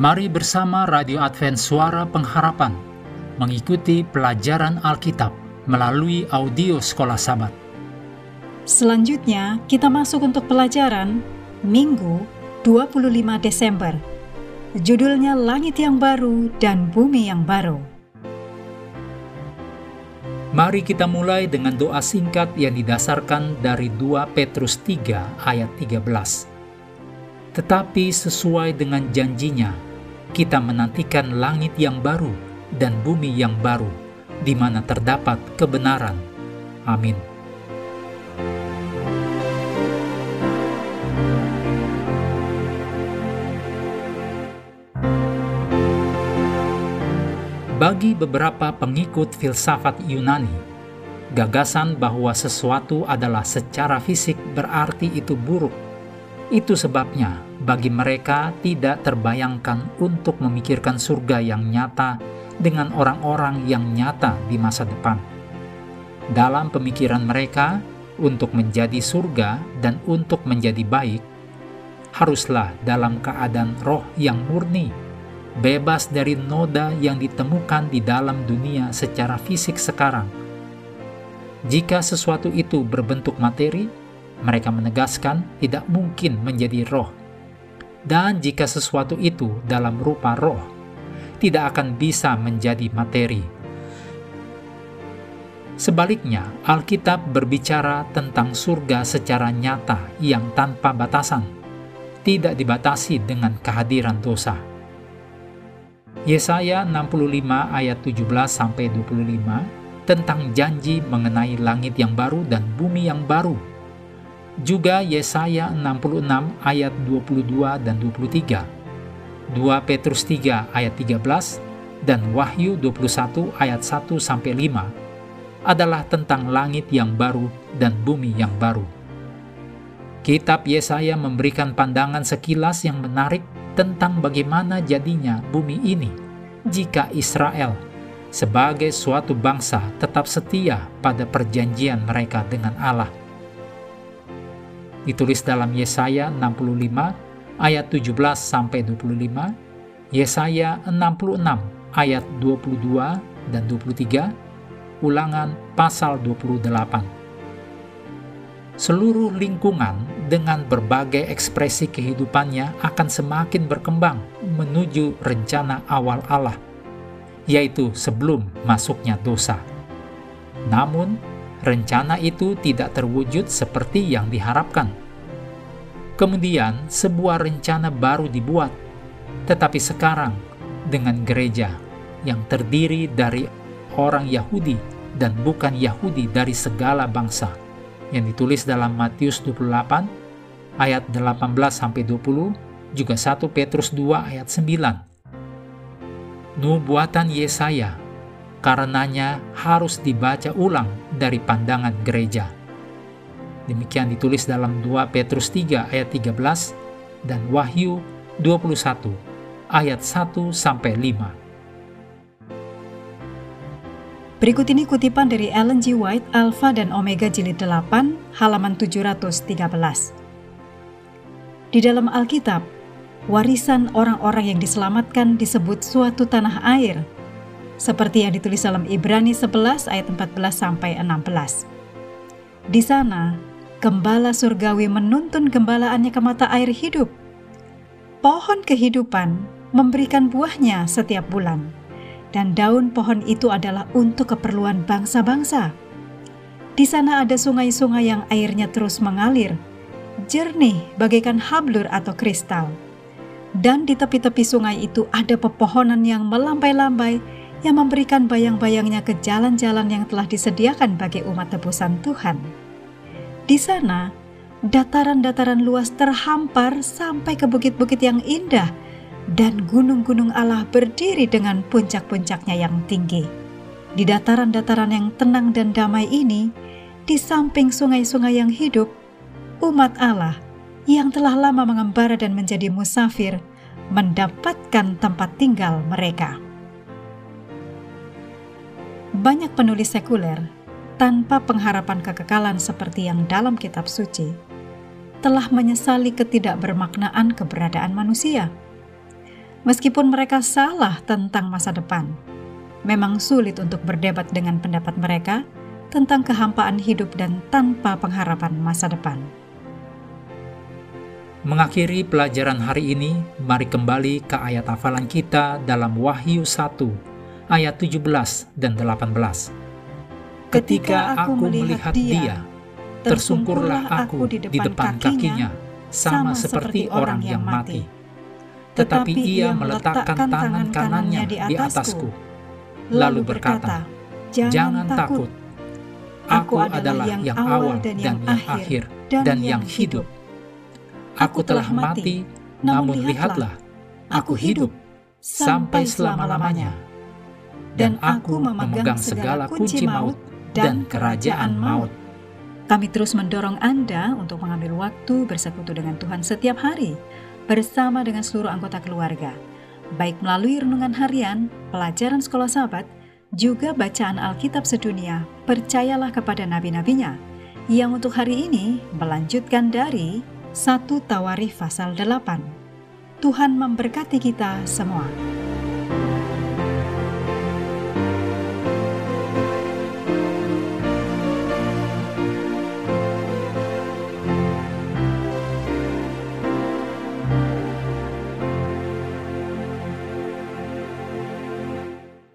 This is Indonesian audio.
Mari bersama Radio Advent Suara Pengharapan mengikuti pelajaran Alkitab melalui audio Sekolah Sabat. Selanjutnya, kita masuk untuk pelajaran Minggu 25 Desember. Judulnya Langit yang Baru dan Bumi yang Baru. Mari kita mulai dengan doa singkat yang didasarkan dari 2 Petrus 3 ayat 13. Tetapi sesuai dengan janjinya, kita menantikan langit yang baru dan bumi yang baru, di mana terdapat kebenaran. Amin. Bagi beberapa pengikut filsafat Yunani, gagasan bahwa sesuatu adalah secara fisik berarti itu buruk. Itu sebabnya bagi mereka tidak terbayangkan untuk memikirkan surga yang nyata dengan orang-orang yang nyata di masa depan. Dalam pemikiran mereka, untuk menjadi surga dan untuk menjadi baik, haruslah dalam keadaan roh yang murni bebas dari noda yang ditemukan di dalam dunia secara fisik sekarang. Jika sesuatu itu berbentuk materi, mereka menegaskan tidak mungkin menjadi roh. Dan jika sesuatu itu dalam rupa roh, tidak akan bisa menjadi materi. Sebaliknya, Alkitab berbicara tentang surga secara nyata yang tanpa batasan, tidak dibatasi dengan kehadiran dosa. Yesaya 65 ayat 17 sampai 25 tentang janji mengenai langit yang baru dan bumi yang baru. Juga Yesaya 66 ayat 22 dan 23. 2 Petrus 3 ayat 13 dan Wahyu 21 ayat 1 sampai 5 adalah tentang langit yang baru dan bumi yang baru. Kitab Yesaya memberikan pandangan sekilas yang menarik tentang bagaimana jadinya bumi ini jika Israel sebagai suatu bangsa tetap setia pada perjanjian mereka dengan Allah. Ditulis dalam Yesaya 65 ayat 17 sampai 25, Yesaya 66 ayat 22 dan 23, Ulangan pasal 28 seluruh lingkungan dengan berbagai ekspresi kehidupannya akan semakin berkembang menuju rencana awal Allah, yaitu sebelum masuknya dosa. Namun, rencana itu tidak terwujud seperti yang diharapkan. Kemudian, sebuah rencana baru dibuat, tetapi sekarang dengan gereja yang terdiri dari orang Yahudi dan bukan Yahudi dari segala bangsa yang ditulis dalam Matius 28 ayat 18 sampai 20 juga 1 Petrus 2 ayat 9. Nubuatan Yesaya karenanya harus dibaca ulang dari pandangan gereja. Demikian ditulis dalam 2 Petrus 3 ayat 13 dan Wahyu 21 ayat 1 sampai 5. Berikut ini kutipan dari Ellen G. White, Alpha dan Omega Jilid 8, halaman 713. Di dalam Alkitab, warisan orang-orang yang diselamatkan disebut suatu tanah air, seperti yang ditulis dalam Ibrani 11 ayat 14 sampai 16. Di sana, gembala surgawi menuntun gembalaannya ke mata air hidup. Pohon kehidupan memberikan buahnya setiap bulan dan daun pohon itu adalah untuk keperluan bangsa-bangsa. Di sana ada sungai-sungai yang airnya terus mengalir, jernih bagaikan hablur atau kristal. Dan di tepi-tepi sungai itu ada pepohonan yang melambai-lambai yang memberikan bayang-bayangnya ke jalan-jalan yang telah disediakan bagi umat tebusan Tuhan. Di sana, dataran-dataran luas terhampar sampai ke bukit-bukit yang indah dan gunung-gunung Allah berdiri dengan puncak-puncaknya yang tinggi. Di dataran-dataran yang tenang dan damai ini, di samping sungai-sungai yang hidup, umat Allah yang telah lama mengembara dan menjadi musafir mendapatkan tempat tinggal mereka. Banyak penulis sekuler tanpa pengharapan kekekalan seperti yang dalam kitab suci telah menyesali ketidakbermaknaan keberadaan manusia Meskipun mereka salah tentang masa depan, memang sulit untuk berdebat dengan pendapat mereka tentang kehampaan hidup dan tanpa pengharapan masa depan. Mengakhiri pelajaran hari ini, mari kembali ke ayat hafalan kita dalam Wahyu 1 ayat 17 dan 18. Ketika aku melihat dia, tersungkurlah aku di depan kakinya, sama seperti orang yang mati. Tetapi ia meletakkan tangan kanannya di atasku, lalu berkata, Jangan takut, aku adalah yang awal dan yang akhir dan yang hidup. Aku telah mati, namun lihatlah, aku hidup sampai selama-lamanya. Dan aku memegang segala kunci maut dan kerajaan maut. Kami terus mendorong Anda untuk mengambil waktu bersekutu dengan Tuhan setiap hari bersama dengan seluruh anggota keluarga, baik melalui renungan harian, pelajaran sekolah sahabat, juga bacaan Alkitab sedunia, percayalah kepada nabi-nabinya, yang untuk hari ini melanjutkan dari 1 Tawarif pasal 8. Tuhan memberkati kita semua.